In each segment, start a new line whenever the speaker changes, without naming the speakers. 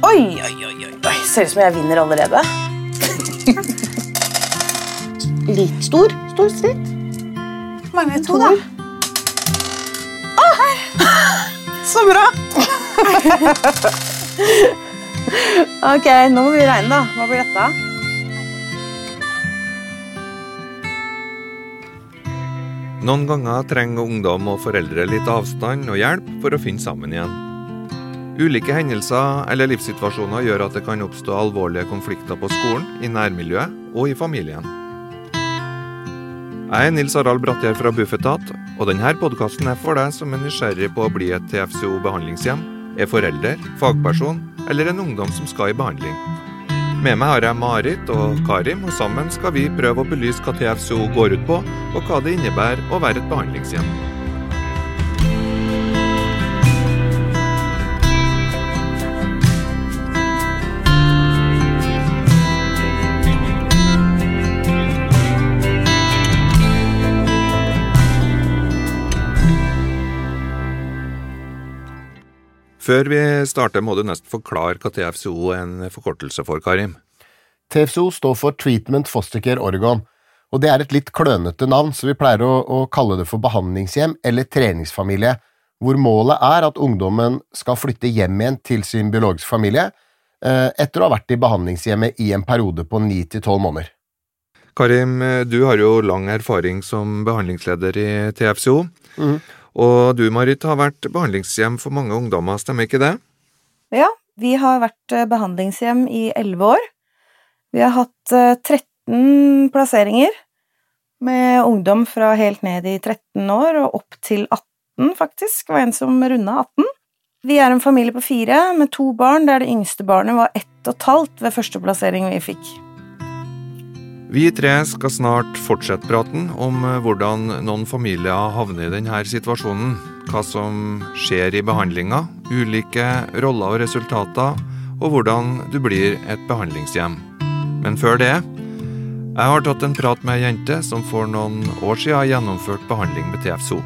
Oi, oi, oi, oi. Ser ut som jeg vinner allerede. Litt stor. Stor stritt.
Mangler to, da.
Så bra! ok, nå må vi regne, da. Hva blir dette?
Noen ganger trenger ungdom og foreldre litt avstand og hjelp for å finne sammen igjen. Ulike hendelser eller livssituasjoner gjør at det kan oppstå alvorlige konflikter på skolen, i nærmiljøet og i familien. Jeg er Nils Harald Brattgjerd fra Bufetat, og denne podkasten er for deg som er nysgjerrig på å bli et TFCO behandlingshjem, er forelder, fagperson eller en ungdom som skal i behandling. Med meg har jeg Marit og Karim, og sammen skal vi prøve å belyse hva TFCO går ut på, og hva det innebærer å være et behandlingshjem. Før vi starter, må du nesten forklare hva TFCO er en forkortelse for, Karim.
TFCO står for Treatment Fostercare Oregon, og det er et litt klønete navn, så vi pleier å, å kalle det for behandlingshjem eller treningsfamilie, hvor målet er at ungdommen skal flytte hjem igjen til sin biologiske familie eh, etter å ha vært i behandlingshjemmet i en periode på ni til tolv måneder.
Karim, du har jo lang erfaring som behandlingsleder i TFCO.
Mhm.
Og du, Marit, har vært behandlingshjem for mange ungdommer, stemmer ikke det?
Ja, vi har vært eh, behandlingshjem i elleve år. Vi har hatt eh, 13 plasseringer med ungdom fra helt ned i 13 år og opp til 18, faktisk. Det var en som runda 18. Vi er en familie på fire med to barn, der det yngste barnet var ett og et halvt ved første plassering vi fikk.
Vi tre skal snart fortsette praten om eh, hvordan noen familier havner i denne situasjonen, hva som skjer i behandlinga, ulike roller og resultater, og hvordan du blir et behandlingshjem. Men før det jeg har tatt en prat med ei jente som for noen år siden har gjennomført behandling med TFSO.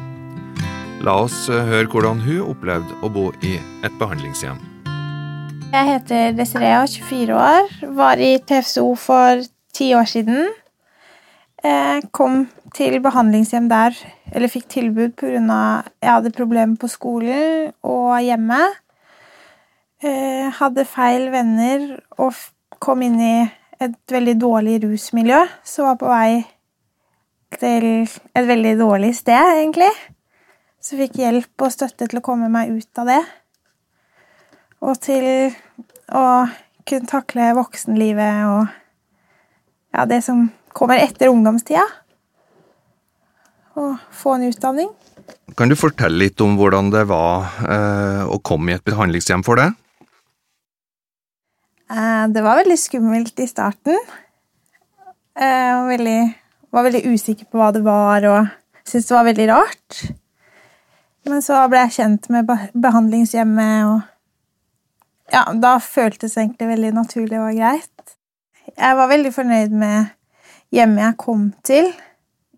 La oss eh, høre hvordan hun opplevde å bo i et behandlingshjem.
Jeg heter Desirea, 24 år. Var i TFSO for ti år siden. Jeg kom til behandlingshjem der, eller fikk tilbud pga. jeg hadde problemer på skolen og hjemme. Jeg hadde feil venner og kom inn i et veldig dårlig rusmiljø, så var på vei til et veldig dårlig sted, egentlig. Så fikk hjelp og støtte til å komme meg ut av det. Og til å kunne takle voksenlivet og ja, det som kommer etter ungdomstida. Og få en utdanning.
Kan du fortelle litt om hvordan det var eh, å komme i et behandlingshjem for deg?
Eh, Det var veldig skummelt i starten. Eh, veldig, var veldig usikker på hva det var, og syntes det var veldig rart. Men så ble jeg kjent med behandlingshjemmet, og ja, da føltes det egentlig veldig naturlig og greit. Jeg var veldig fornøyd med hjemmet jeg kom til.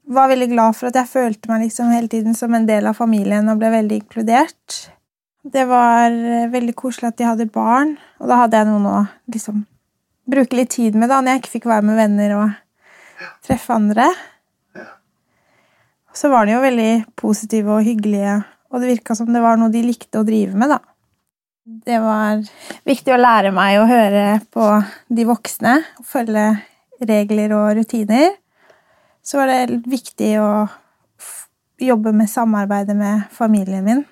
Var veldig glad for at jeg følte meg liksom hele tiden som en del av familien og ble veldig inkludert. Det var eh, veldig koselig at de hadde barn, og da hadde jeg noen å liksom bruke litt tid med da, når jeg ikke fikk være med venner og treffe andre. Så var de jo veldig positive og hyggelige, og det virka som det var noe de likte å drive med, da. Det var viktig å lære meg å høre på de voksne, følge regler og rutiner. Så var det viktig å jobbe med samarbeidet med familien min.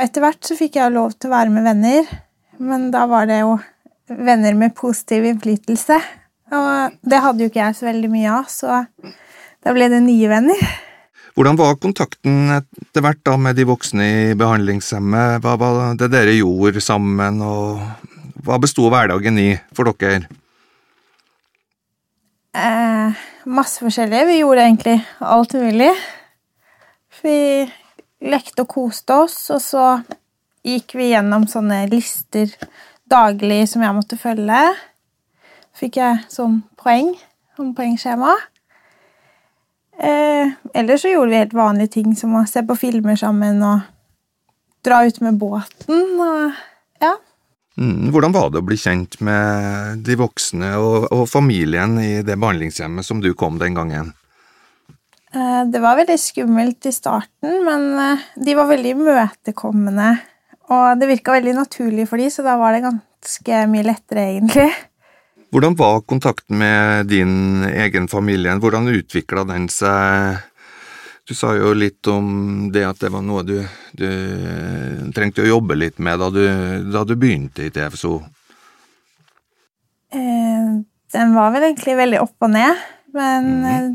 Etter hvert så fikk jeg lov til å være med venner, men da var det jo venner med positiv innflytelse. Og det hadde jo ikke jeg så veldig mye av, så da ble det nye venner.
Hvordan var kontakten etter hvert da med de voksne i behandlingshemmet, Hva var det dere gjorde sammen, og hva besto hverdagen i for dere?
Eh, masse forskjellig. Vi gjorde egentlig alt mulig. Vi lekte og koste oss, og så gikk vi gjennom sånne lister daglig som jeg måtte følge. Fikk jeg sånn poeng, sånn poengskjema. Eh, ellers så gjorde vi helt vanlige ting som å se på filmer sammen og dra ut med båten og ja.
Mm, hvordan var det å bli kjent med de voksne og, og familien i det behandlingshjemmet som du kom den gangen?
Eh, det var veldig skummelt i starten, men eh, de var veldig imøtekommende. Og det virka veldig naturlig for de, så da var det ganske mye lettere, egentlig.
Hvordan var kontakten med din egen familie? Hvordan utvikla den seg du sa jo litt om det at det var noe du, du trengte å jobbe litt med da du, da du begynte i TFSO.
Eh, den var vel egentlig veldig opp og ned, men mm.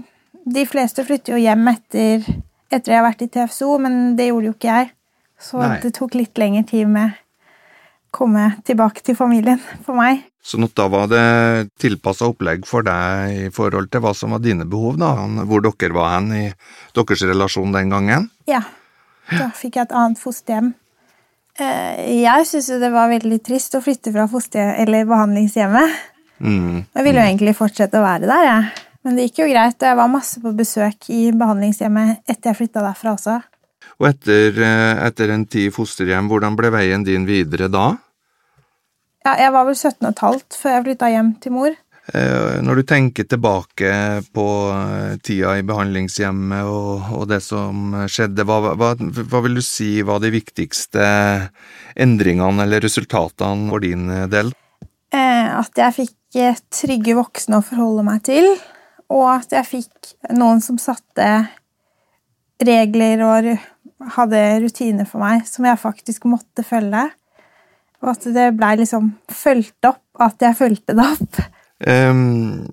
de fleste flytter jo hjem etter, etter jeg har vært i TFSO, men det gjorde jo ikke jeg. Så Nei. det tok litt lengre tid med å komme tilbake til familien for meg.
Så da var det tilpassa opplegg for deg i forhold til hva som var dine behov, da, hvor dere var hen i deres relasjon den gangen?
Ja, da fikk jeg et annet fosterhjem. Eh, jeg syntes jo det var veldig trist å flytte fra fosterhjem, eller behandlingshjemmet. Mm. Jeg ville jo egentlig fortsette å være der, jeg. Men det gikk jo greit, og jeg var masse på besøk i behandlingshjemmet etter jeg flytta derfra også.
Og etter, eh, etter en tid i fosterhjem, hvordan ble veien din videre da?
Ja, jeg var vel 17 15 før jeg flytta hjem til mor.
Eh, når du tenker tilbake på eh, tida i behandlingshjemmet og, og det som skjedde, hva, hva, hva, vil du si var de viktigste endringene eller resultatene for din del?
Eh, at jeg fikk trygge voksne å forholde meg til, og at jeg fikk noen som satte regler og hadde rutiner for meg som jeg faktisk måtte følge. Og at det blei liksom fulgt opp, at jeg fulgte det opp.
Um,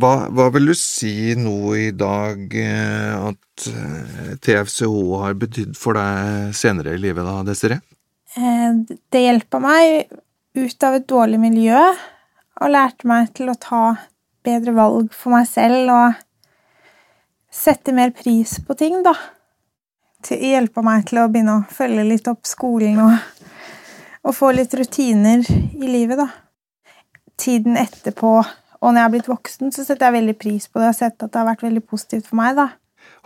hva, hva, vil du si nå i dag uh, at uh, eh, TFCH har betydd for deg senere i livet, da, Desiree?
Uh, det hjelpa meg ut av et dårlig miljø, og lærte meg til å ta bedre valg for meg selv og sette mer pris på ting, da. Det hjelpa meg til å begynne å følge litt opp skolen og å få litt rutiner i livet, da. Tiden etterpå, og når jeg har blitt voksen, så setter jeg veldig pris på det Jeg har sett at det har vært veldig positivt for meg, da.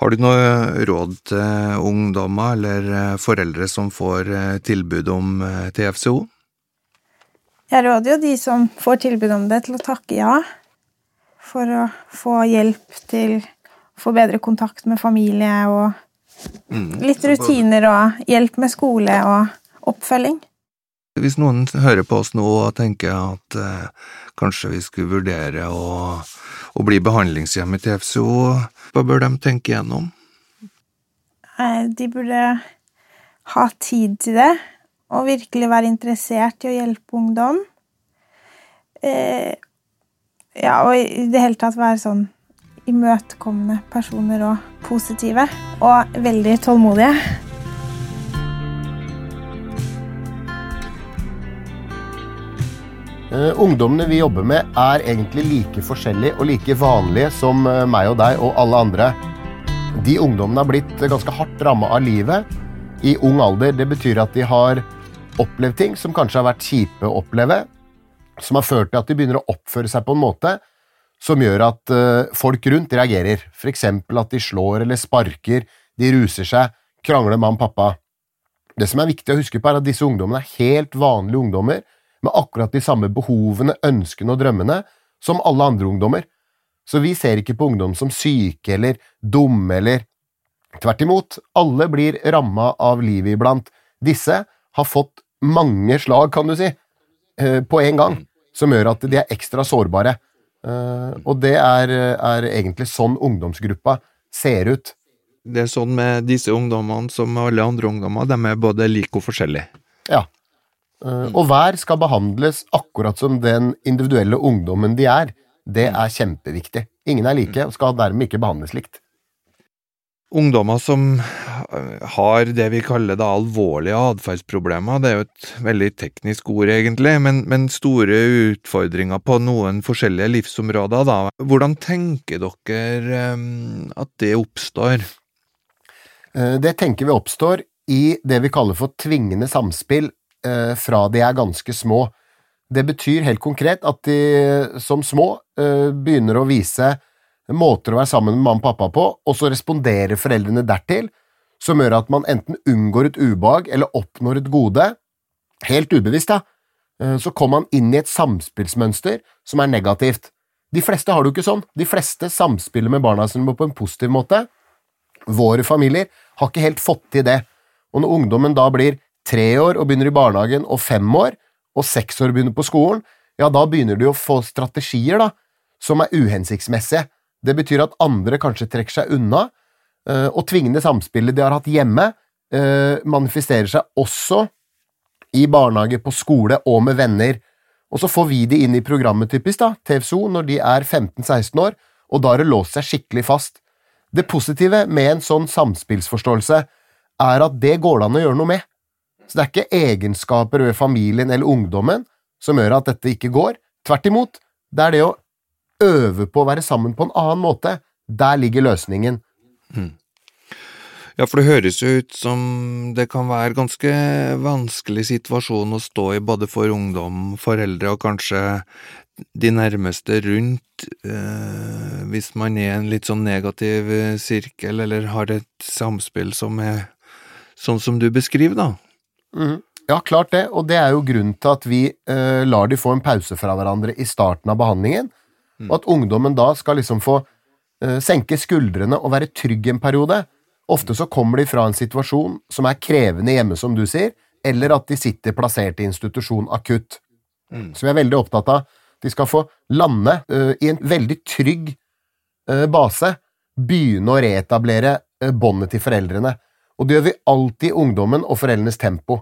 Har du noe råd til ungdommer eller eh, foreldre som får eh, tilbud om eh, TFCO?
Jeg råder jo de som får tilbud om det, til å takke ja. For å få hjelp til å få bedre kontakt med familie og mm. litt rutiner og hjelp med skole og oppfølging.
Hvis noen hører på oss nå og tenker at eh, kanskje vi skulle vurdere å, å bli behandlingshjem i TFSO, hva bør de tenke gjennom?
De burde ha tid til det, og virkelig være interessert i å hjelpe ungdom. Eh, ja, og i det hele tatt være sånn imøtekommende personer og positive. Og veldig tålmodige.
Ungdommene vi jobber med, er egentlig like forskjellige og like vanlige som uh, meg og deg og alle andre. De ungdommene har blitt ganske hardt ramma av livet i ung alder. Det betyr at de har opplevd ting som kanskje har vært kjipe å oppleve, som har ført til at de begynner å oppføre seg på en måte som gjør at folk rundt reagerer. F.eks. at de slår eller sparker, de ruser seg, krangler med han pappa. Det som er viktig å huske på, er at disse ungdommene er helt vanlige ungdommer med akkurat de samme behovene, ønskene og drømmene som alle andre ungdommer. Så vi ser ikke på ungdom som syke eller dumme eller Tvert imot, alle blir ramma av livet iblant. Disse har fått mange slag, kan du si, eh, på en gang, som gjør at de er ekstra sårbare. Eh, og det er, er egentlig sånn ungdomsgruppa ser ut.
Det er sånn med disse ungdommene som alle andre ungdommer, de er både like og forskjellige.
Ja. Eh, og hver skal behandles akkurat som den individuelle ungdommen de er. Det er kjempeviktig. Ingen er like og skal dermed ikke behandles likt.
Ungdommer som har det vi kaller da alvorlige atferdsproblemer, det er jo et veldig teknisk ord egentlig, men, men, store utfordringer på noen forskjellige livsområder, da. Hvordan tenker dere um, at det oppstår?
Eh, det tenker vi oppstår i det vi kaller for tvingende samspill eh, fra de er ganske små. Det betyr helt konkret at de som små eh, begynner å vise måter å være sammen med mamma og pappa på, og så responderer foreldrene dertil, som gjør at man enten unngår et ubehag eller oppnår et gode, helt ubevisst, da, eh, så kommer man inn i et samspillsmønster som er negativt. De fleste har det jo ikke sånn. De fleste samspiller med barna sine på en positiv måte. Våre familier har ikke helt fått til det. Og når ungdommen da blir tre år og begynner i barnehagen, og fem år, og seks år begynner på skolen, ja, da begynner du å få strategier da, som er uhensiktsmessige. Det betyr at andre kanskje trekker seg unna, eh, og tvingende samspillet de har hatt hjemme, eh, manifesterer seg også i barnehage, på skole og med venner. Og så får vi de inn i programmet typisk, da, TFSO, når de er 15-16 år, og da har det låst seg skikkelig fast. Det positive med en sånn samspillsforståelse er at det går det an å gjøre noe med. Så det er ikke egenskaper ved familien eller ungdommen som gjør at dette ikke går. Tvert imot, det er det å øve på å være sammen på en annen måte. Der ligger løsningen. Mm.
Ja, for det høres jo ut som det kan være ganske vanskelig situasjon å stå i både for ungdom, foreldre og kanskje de nærmeste rundt, eh, hvis man er i en litt sånn negativ eh, sirkel eller har et samspill som er sånn som du beskriver, da.
Mm. Ja, klart det, og det er jo grunnen til at vi eh, lar de få en pause fra hverandre i starten av behandlingen, mm. og at ungdommen da skal liksom få eh, senke skuldrene og være trygg en periode. Ofte så kommer de fra en situasjon som er krevende hjemme, som du sier, eller at de sitter plassert i institusjon akutt. Mm. Så vi er veldig opptatt av de skal få lande uh, i en veldig trygg uh, base, begynne å reetablere uh, båndet til foreldrene. Og det gjør vi alltid i ungdommen og foreldrenes tempo.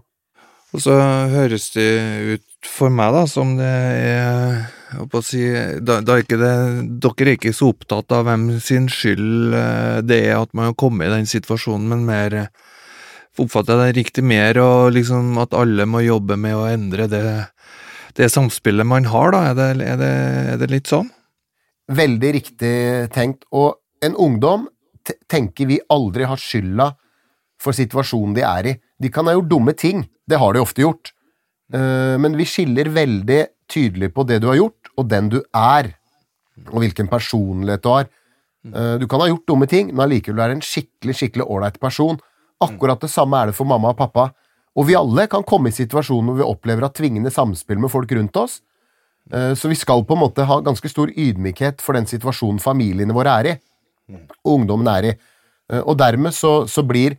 Og så høres det ut for meg da, som det er å si, da, da ikke det, Dere er ikke så opptatt av hvem sin skyld eh, det er at man har kommet i den situasjonen, men mer Oppfatter jeg det riktig mer og liksom at alle må jobbe med å endre det, det samspillet man har, da? Er det, er, det, er det, litt sånn?
Veldig riktig tenkt. Og en ungdom tenker vi aldri har skylda for situasjonen de er i. De kan ha gjort dumme ting, det har de ofte gjort, eh, men vi skiller veldig tydelig på det du har gjort, og den du er, og hvilken personlighet du har. Eh, du kan ha gjort dumme ting, men allikevel være en skikkelig skikkelig ålreit person. Akkurat det samme er det for mamma og pappa. Og vi alle kan komme i situasjoner hvor vi opplever at tvingende samspill med folk rundt oss. Eh, så vi skal på en måte ha ganske stor ydmykhet for den situasjonen familiene våre er i, og ungdommen er i. Og dermed så, så blir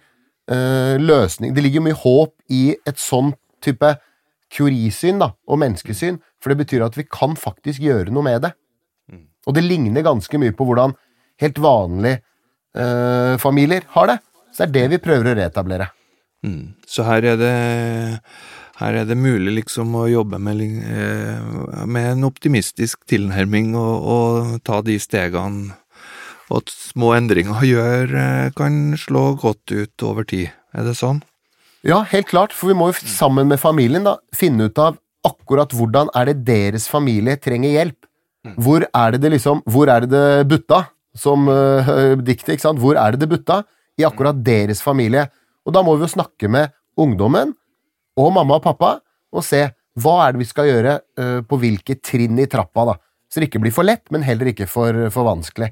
løsning Det ligger mye håp i et sånn type kurisyn da, og menneskesyn, for det betyr at vi kan faktisk gjøre noe med det. Mm. Og det ligner ganske mye på hvordan helt vanlige eh, familier har det. Så det er det vi prøver å reetablere.
Mm. Så her er det her er det mulig liksom å jobbe med, eh, med en optimistisk tilnærming og, og, ta de stegene, og at små endringer gjør, eh, kan slå godt ut over tid. Er det sånn?
Ja, helt klart, for vi må jo sammen med familien da, finne ut av akkurat hvordan er det deres familie trenger hjelp. Mm. Hvor er det det liksom Hvor er det det butta? Som uh, diktet, ikke sant? Hvor er det det butta? I akkurat mm. deres familie. Og da må vi jo snakke med ungdommen og mamma og pappa og se hva er det vi skal gjøre uh, på hvilke trinn i trappa, da. Så det ikke blir for lett, men heller ikke for, for vanskelig.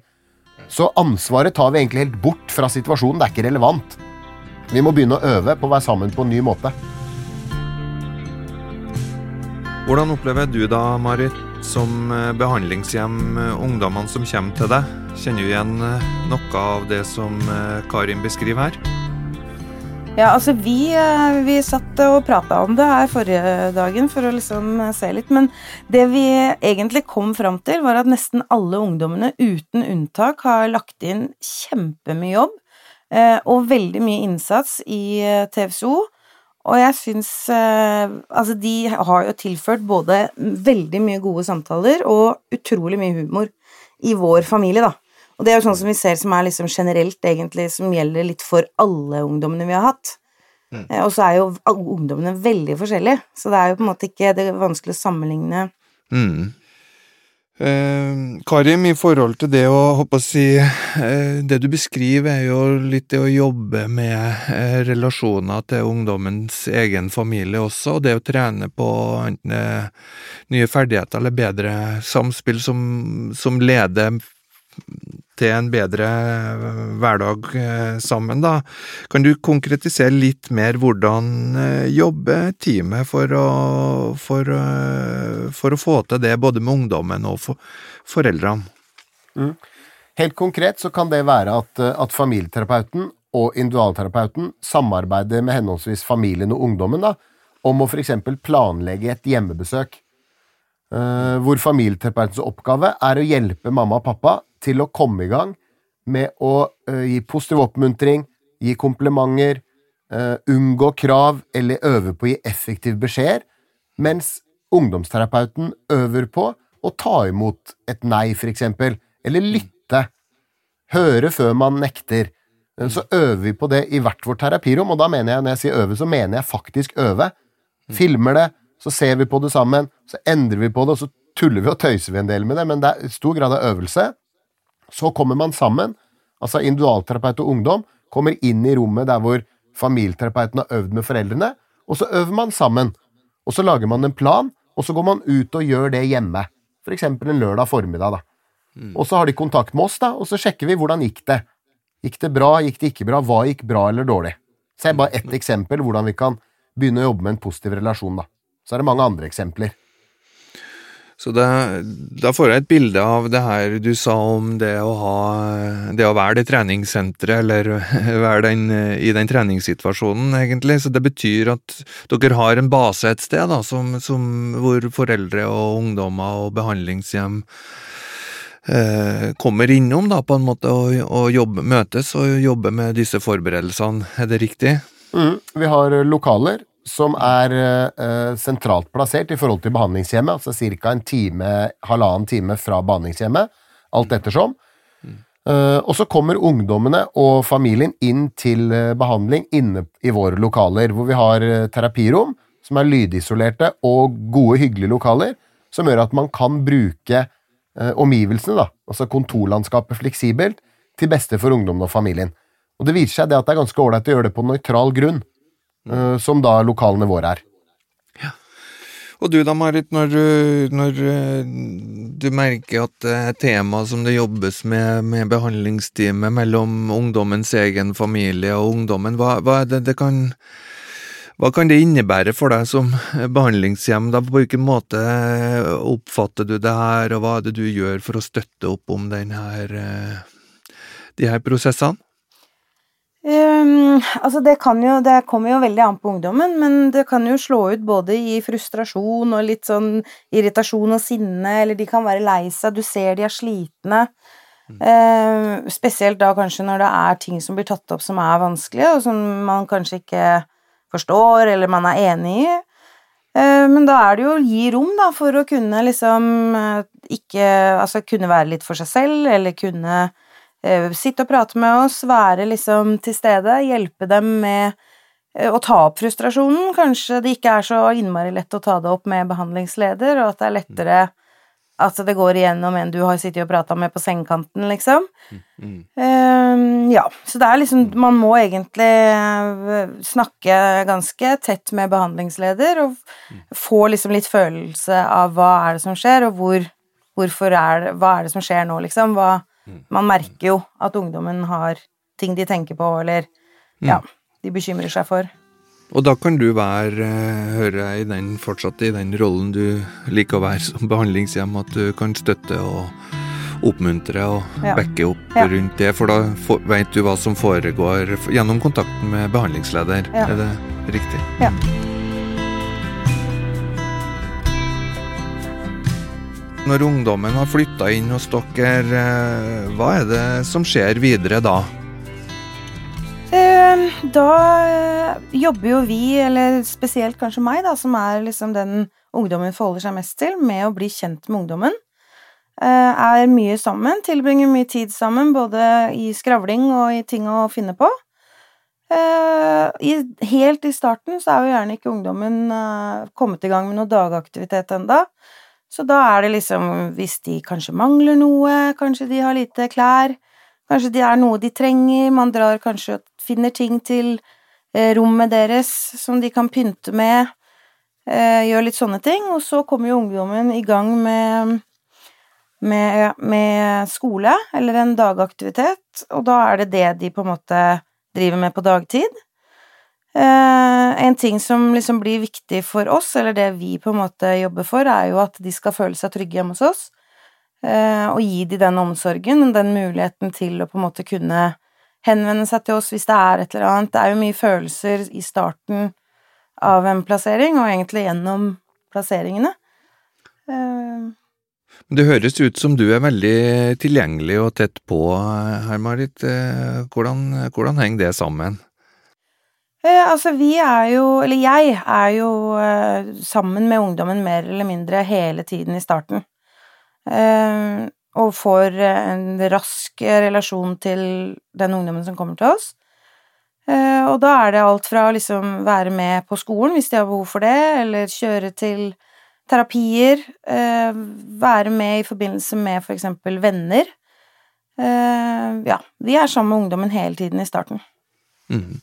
Så ansvaret tar vi egentlig helt bort fra situasjonen. Det er ikke relevant. Vi må begynne å øve på å være sammen på en ny måte.
Hvordan opplever du da, Marit, som eh, behandlingshjem eh, ungdommene som kommer til deg? Kjenner du igjen eh, noe av det som Karin beskriver her?
Ja, altså vi, vi satt og prata om det her forrige dagen for å liksom se litt, men det vi egentlig kom fram til, var at nesten alle ungdommene uten unntak har lagt inn kjempemye jobb og veldig mye innsats i TFSO og jeg syns eh, Altså, de har jo tilført både veldig mye gode samtaler og utrolig mye humor i vår familie, da. Og det er jo sånn som vi ser som er liksom generelt, egentlig, som gjelder litt for alle ungdommene vi har hatt. Mm. Eh, og så er jo ungdommene veldig forskjellige, så det er jo på en måte ikke det vanskelig å sammenligne mm.
Eh, Karim, i forhold til det å håpe å si eh, Det du beskriver, er jo litt det å jobbe med eh, relasjoner til ungdommens egen familie også, og det å trene på enten nye ferdigheter eller bedre samspill som, som leder til en bedre hverdag sammen, da. Kan du konkretisere litt mer hvordan jobber teamet for å, for, for å få til det, både med ungdommen og for, foreldrene?
Mm. Helt konkret så kan det være at, at familieterapeuten og individualterapeuten samarbeider med henholdsvis familien og ungdommen da, om å f.eks. planlegge et hjemmebesøk, hvor familieterapeutens oppgave er å hjelpe mamma og pappa til å komme i gang med å uh, gi positiv oppmuntring, gi komplimenter, uh, unngå krav eller øve på å gi effektiv beskjeder, mens ungdomsterapeuten øver på å ta imot et nei, for eksempel, eller lytte, høre før man nekter. Så øver vi på det i hvert vårt terapirom, og da mener jeg, når jeg sier øve, så mener jeg faktisk øve. Filmer det, så ser vi på det sammen, så endrer vi på det, og så tuller vi og tøyser vi en del med det, men det er stor grad av øvelse. Så kommer man sammen, altså individualterapeut og ungdom kommer inn i rommet der hvor familieterapeuten har øvd med foreldrene, og så øver man sammen. Og så lager man en plan, og så går man ut og gjør det hjemme. Eksempel en lørdag formiddag, da. Mm. Og så har de kontakt med oss, da, og så sjekker vi hvordan gikk det. Gikk det bra, gikk det ikke bra, hva gikk bra eller dårlig? Så er bare ett eksempel hvordan vi kan begynne å jobbe med en positiv relasjon, da. Så er det mange andre eksempler.
Så da, da får jeg et bilde av det her du sa om det å ha Det å være det treningssenteret, eller være den, i den treningssituasjonen, egentlig. Så det betyr at dere har en base et sted, da, som, som, hvor foreldre og ungdommer og behandlingshjem Eh, kommer innom da på en måte og, og jobbe, møtes og jobbe med disse forberedelsene, er det riktig?
Mm, vi har lokaler som er uh, sentralt plassert i forhold til behandlingshjemmet, altså ca. en time, halvannen time fra behandlingshjemmet, alt ettersom. Eh, og så kommer ungdommene og familien inn til eh, behandling inne i våre lokaler, hvor vi har terapirom som er lydisolerte og gode, hyggelige lokaler, som gjør at man kan bruke uh, omgivelsene, da, altså kontorlandskapet fleksibelt, til beste for ungdommen og familien. Og det viser seg det at det er ganske ålreit å gjøre det på nøytral grunn, som da lokalene våre er.
Ja. Og du da, Marit, når, når du merker at det er tema som det jobbes med med behandlingsteamet mellom ungdommens egen familie og ungdommen, hva, hva er det det kan hva kan det innebære for deg som behandlingshjem? Da, på hvilken måte oppfatter du det her, og hva er det du gjør for å støtte opp om denne, eh, de her prosessene?
Um, altså det, kan jo, det kommer jo veldig an på ungdommen, men det kan jo slå ut både i frustrasjon og litt sånn irritasjon og sinne, eller de kan være lei seg, du ser de er slitne. Mm. Uh, spesielt da kanskje når det er ting som blir tatt opp som er vanskelige, og som man kanskje ikke forstår, eller man er enig i. Eh, men da er det jo å gi rom, da, for å kunne liksom eh, ikke Altså kunne være litt for seg selv, eller kunne sitte og prate med oss, være liksom til stede, hjelpe dem med å ta opp frustrasjonen. Kanskje det ikke er så innmari lett å ta det opp med behandlingsleder, og at det er lettere at det går igjennom en du har sittet og prata med på sengekanten, liksom. Mm. Um, ja, så det er liksom Man må egentlig eh, snakke ganske tett med behandlingsleder og mm. få liksom litt følelse av hva er det som skjer, og hvor, hvorfor er det Hva er det som skjer nå, liksom? Hva, mm. Man merker jo at ungdommen har ting de tenker på, eller ja, mm. de bekymrer seg for.
Og da kan du være, eh, høre i den, fortsatt i den rollen du liker å være som behandlingshjem, at du kan støtte og oppmuntre og ja. backe opp ja. rundt det, for da vet du hva som foregår gjennom kontakten med behandlingsleder. Ja. Er det riktig?
Ja.
Når ungdommen har flytta inn hos dere, eh, hva er det som skjer videre da?
Ehm, da eh, jobber jo vi, eller spesielt kanskje meg, da, som er liksom den ungdommen forholder seg mest til, med å bli kjent med ungdommen. Eh, er mye sammen, tilbringer mye tid sammen, både i skravling og i ting å finne på. Helt i starten så er jo gjerne ikke ungdommen kommet i gang med noe dagaktivitet enda. Så da er det liksom, hvis de kanskje mangler noe, kanskje de har lite klær, Kanskje det er noe de trenger, man drar kanskje og finner ting til eh, rommet deres som de kan pynte med, eh, gjør litt sånne ting, og så kommer jo ungdommen i gang med med, med skole eller en dagaktivitet, og da er det det de på en måte driver med på dagtid. Eh, en ting som liksom blir viktig for oss, eller det vi på en måte jobber for, er jo at de skal føle seg trygge hjemme hos oss, eh, og gi de den omsorgen, den muligheten til å på en måte kunne henvende seg til oss hvis det er et eller annet. Det er jo mye følelser i starten av en plassering, og egentlig gjennom plasseringene.
Uh, det høres ut som du er veldig tilgjengelig og tett på her, Marit. Eh, hvordan, hvordan henger det sammen?
Eh, altså, vi er jo, eller jeg er jo eh, sammen med ungdommen mer eller mindre hele tiden i starten. Eh, og får en rask relasjon til den ungdommen som kommer til oss. Eh, og da er det alt fra å liksom være med på skolen hvis de har behov for det, eller kjøre til terapier, eh, være med i forbindelse med for eksempel venner. Eh, ja, vi er sammen med ungdommen hele tiden i starten. Mm.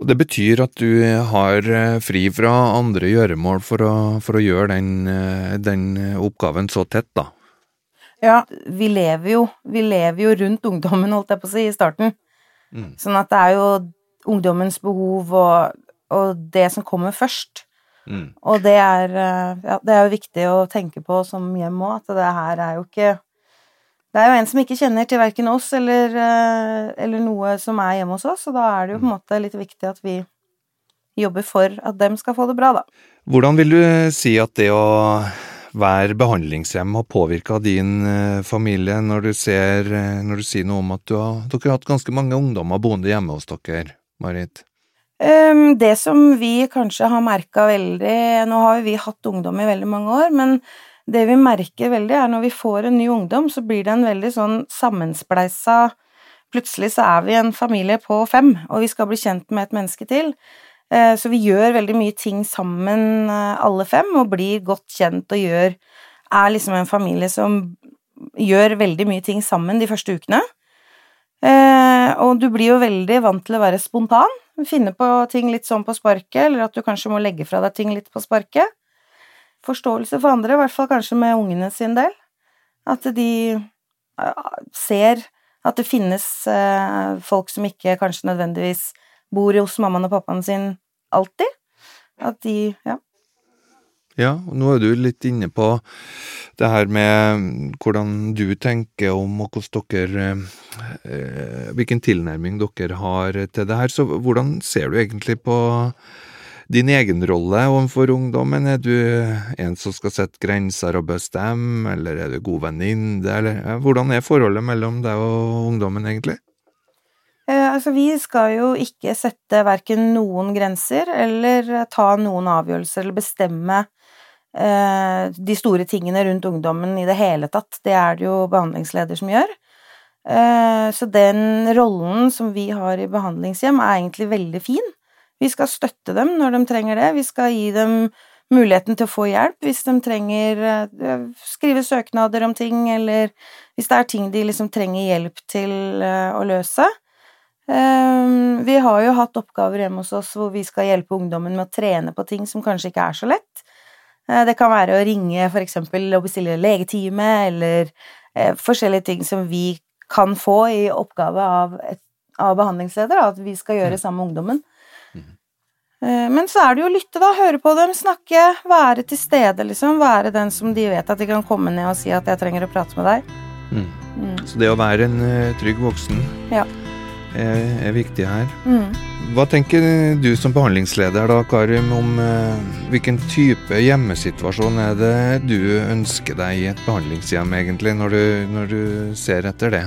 Og Det betyr at du har fri fra andre gjøremål for å, for å gjøre den, den, oppgaven så tett, da?
Ja, vi lever jo, vi lever jo rundt ungdommen, holdt jeg på å si, i starten. Mm. Sånn at det er jo ungdommens behov og, og det som kommer først. Mm. Og det er, eh, ja, det er jo viktig å tenke på som hjem òg, at det her er jo ikke Det er jo en som ikke kjenner til verken oss eller, eh, eller, noe som er hjemme hos oss, og da er det jo på en mm. måte litt viktig at vi jobber for at dem skal få det bra, da.
Hvordan vil du si at det å være behandlingshjem har påvirka din eh, familie, når du, ser, eh, når du sier noe om at du har, dere har hatt ganske mange ungdommer boende hjemme hos dere, Marit?
Um, det som vi kanskje har merka veldig Nå har jo vi hatt ungdom i veldig mange år, men det vi merker veldig, er når vi får en ny ungdom, så blir det en veldig sånn sammenspleisa Plutselig så er vi en familie på fem, og vi skal bli kjent med et menneske til. Eh, så vi gjør veldig mye ting sammen, eh, alle fem, og blir godt kjent og gjør Er liksom en familie som gjør veldig mye ting sammen de første ukene. Eh, og du blir jo veldig vant til å være spontan, finne på ting litt sånn på sparket, eller at du kanskje må legge fra deg ting litt på sparket. Forståelse for andre, i hvert fall kanskje med ungene sin del. At de ser at det finnes folk som ikke kanskje nødvendigvis bor hos mammaen og pappaen sin alltid. At de Ja.
Ja, og nå er du litt inne på det her med hvordan du tenker om og hvordan dere eh, Hvilken tilnærming dere har til det her. Så hvordan ser du egentlig på din egen rolle overfor ungdommen? Er du en som skal sette grenser og bestemme, eller er du god venninne, eller hvordan er forholdet mellom deg og ungdommen, egentlig?
Eh, altså, vi skal jo ikke sette verken noen grenser eller ta noen avgjørelser eller bestemme eh, de store tingene rundt ungdommen i det hele tatt. Det er det jo behandlingsleder som gjør. Eh, så den rollen som vi har i behandlingshjem, er egentlig veldig fin. Vi skal støtte dem når de trenger det. Vi skal gi dem muligheten til å få hjelp hvis de trenger uh, skrive søknader om ting, eller hvis det er ting de liksom trenger hjelp til uh, å løse. Ehm, vi har jo hatt oppgaver hjemme hos oss hvor vi skal hjelpe ungdommen med å trene på ting som kanskje ikke er så lett. Eh, det kan være å ringe for eksempel og bestille legetime, eller eh, forskjellige ting som vi kan få i oppgave av, av behandlingsleder, at vi skal gjøre mm. sammen med ungdommen. Eh, men så er det jo å lytte, da. Høre på dem, snakke, være til stede, liksom. Være den som de vet at de kan komme ned og si at 'jeg trenger å prate med deg'.
Mm. Mm. Så det å være en trygg voksen
ja
er, er viktig her. Mm. Hva tenker du som behandlingsleder da, Karim, om eh, hvilken type hjemmesituasjon er det du ønsker deg i et behandlingshjem, egentlig, når du, når du ser etter det?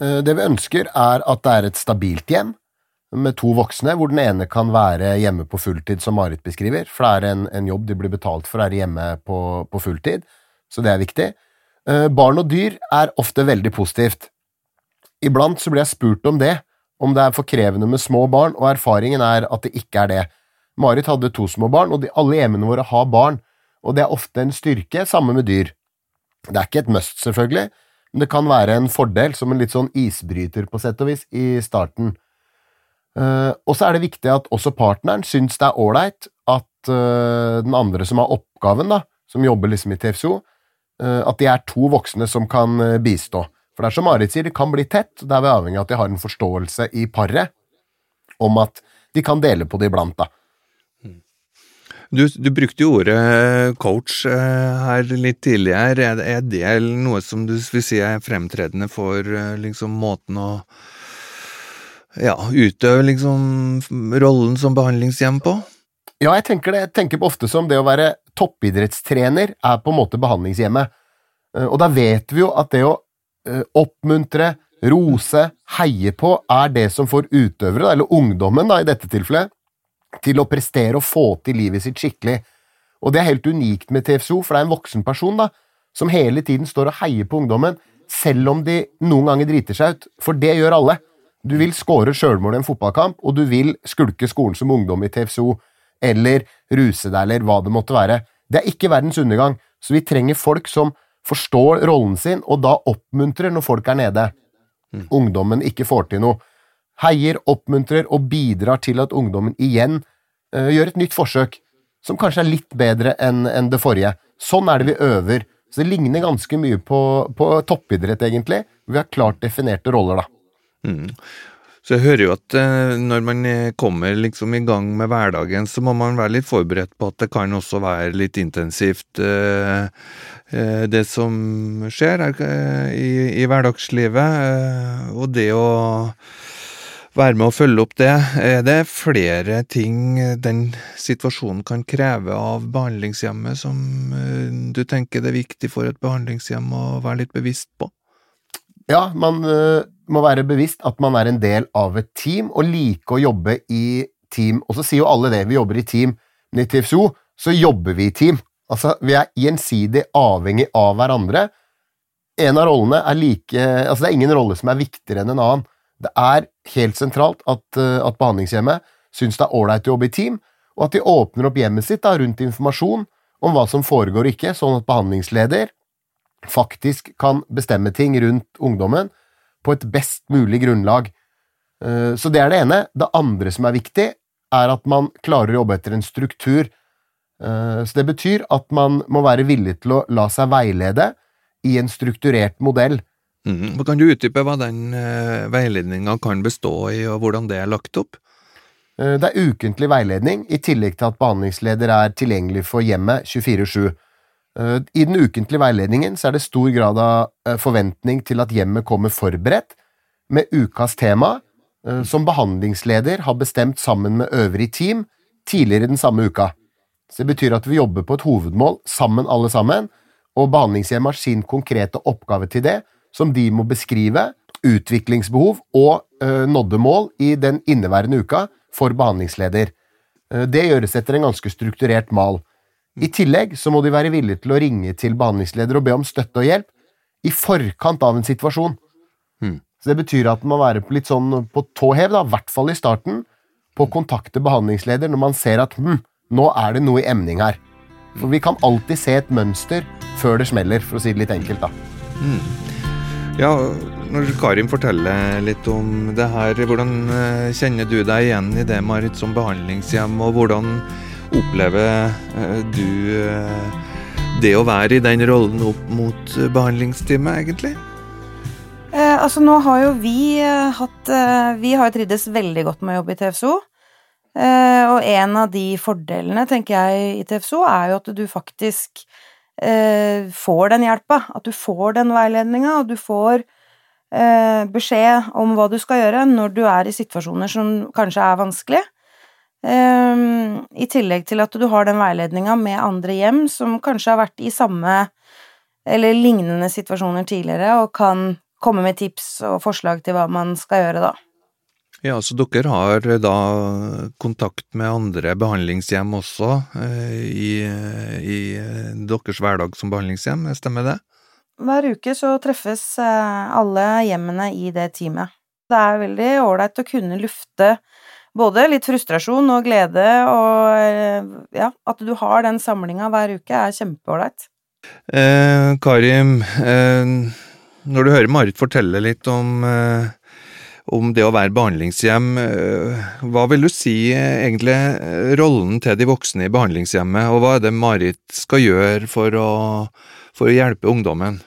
Eh, det vi ønsker, er at det er et stabilt hjem med to voksne, hvor den ene kan være hjemme på fulltid, som Marit beskriver, for det er en, en jobb de blir betalt for være hjemme på, på fulltid, så det er viktig. Eh, barn og dyr er ofte veldig positivt. Iblant så blir jeg spurt om det, om det er for krevende med små barn, og erfaringen er at det ikke er det. Marit hadde to små barn, og de, alle hjemmene våre har barn, og det er ofte en styrke, sammen med dyr. Det er ikke et must, selvfølgelig, men det kan være en fordel, som en litt sånn isbryter, på sett og vis, i starten. Uh, og så er det viktig at også partneren syns det er ålreit at uh, den andre som har oppgaven, da, som jobber liksom i TFSO, uh, at de er to voksne som kan eh, bistå. For det er som Marit sier, det kan bli tett, Det er vi avhengig av at de har en forståelse i paret om at de kan dele på det iblant, da.
Du, du brukte jo ordet coach eh, her litt tidligere. Er, det noe som du vil si er fremtredende for eh, liksom måten å ja, utøve liksom rollen som behandlingshjem på?
Ja, jeg tenker det. Jeg tenker på ofte som det å være toppidrettstrener er på en måte behandlingshjemmet. Eh, og da vet vi jo at det å eh, oppmuntre, rose, heie på, er det som får utøvere, eller ungdommen da, i dette tilfellet, til å prestere og få til livet sitt skikkelig. Og det er helt unikt med TFSO, for det er en voksen person da, som hele tiden står og heier på ungdommen, selv om de noen ganger driter seg ut, for det gjør alle. Du vil skåre sjølmål i en fotballkamp, og du vil skulke skolen som ungdom i TFSO, eller ruse deg, eller hva det måtte være. Det er ikke verdens undergang, så vi trenger folk som forstår rollen sin, og da oppmuntrer når folk er nede. Ungdommen ikke får til noe heier, oppmuntrer og bidrar til at ungdommen igjen uh, gjør et nytt forsøk, som kanskje er litt bedre enn en det forrige. Sånn er det vi øver. Så det ligner ganske mye på, på toppidrett, egentlig. Vi har klart definerte roller, da.
Mm. Så jeg hører jo at eh, når man kommer liksom i gang med hverdagen, så må man være litt forberedt på at det kan også være litt intensivt, eh, eh, det som skjer eh, i, hverdagslivet. eh, og det å være med å følge opp det. Er det flere ting den situasjonen kan kreve av behandlingshjemmet som eh, du tenker det er viktig for et behandlingshjem å være litt bevisst på?
Ja, man må være bevisst at man er en del av et team, og like å jobbe i team. Og så sier jo alle det, vi jobber i team, men i TFSO så jobber vi i team. Altså, vi er gjensidig avhengig av hverandre. En av rollene er like Altså, det er ingen rolle som er viktigere enn en annen. Det er helt sentralt at, uh, at behandlingshjemmet syns det er ålreit å jobbe i team, og at de åpner opp hjemmet sitt da, rundt informasjon om hva som foregår og ikke, sånn at behandlingsleder faktisk kan bestemme ting rundt ungdommen på et best mulig grunnlag. Eh, Så det er det ene. Det andre som er viktig, er at man klarer å jobbe etter en struktur. Eh, Så det betyr at man må være villig til å la seg veilede i en strukturert modell.
Mm. Kan du utdype hva den uh, veiledninga kan bestå i, og hvordan det er lagt opp?
Eh, Det er ukentlig veiledning, i tillegg til at behandlingsleder er tilgjengelig for hjemmet 24-7. Eh, I den ukentlige veiledningen er det stor grad av eh, forventning til at hjemmet kommer forberedt, med ukas tema, eh, som behandlingsleder har bestemt sammen med øvrig team tidligere den samme uka. Så Det betyr at vi jobber på et hovedmål sammen alle sammen, og behandlingshjemmet har sin konkrete oppgave til det, som de må beskrive, utviklingsbehov og nådde mål i den inneværende uka for behandlingsleder. Eh, Det gjøres etter en ganske strukturert mal. I tillegg så må de være villige til å ringe til behandlingsleder og be om støtte og hjelp i forkant av en situasjon.
Hmm.
Så det betyr at man må være på litt sånn på tå hev, i hvert fall i starten, på å kontakte behandlingsleder når man ser at hm, nå er det noe i emning her. For vi kan alltid se et mønster før det smeller, for å si det litt enkelt, da.
Ja, når Karin forteller litt om det her, hvordan eh, kjenner du deg igjen i det, Marit, som behandlingshjem, og hvordan opplever eh, du eh, det å være i den rollen opp mot eh, behandlingsteamet, egentlig?
Eh, altså, nå har jo vi hatt Vi har jo trivdes veldig godt med å jobbe i TFSO. Eh, og en av de fordelene, tenker jeg, i TFSO, er jo at du faktisk eh, får den hjelpa. At du får den veiledninga, og du får beskjed om hva du skal gjøre når du er i situasjoner som kanskje er vanskelige. Eh, I tillegg til at du har den veiledninga med andre hjem som kanskje har vært i samme eller lignende situasjoner tidligere, og kan komme med tips og forslag til hva man skal gjøre da.
Ja, så dere har da kontakt med andre behandlingshjem også eh, i, i eh, deres hverdag som behandlingshjem, stemmer det?
Hver uke så treffes eh, alle hjemmene i det teamet. Det er veldig ålreit å kunne lufte både litt frustrasjon og glede, og eh, ja, at du har den samlinga hver uke er kjempeålreit.
Eh, Karim, eh, når du hører Marit fortelle litt om, eh, om det å være behandlingshjem. Hva vil du si egentlig rollen til de voksne i behandlingshjemmet, og hva er det Marit skal gjøre for å, for å hjelpe ungdommen?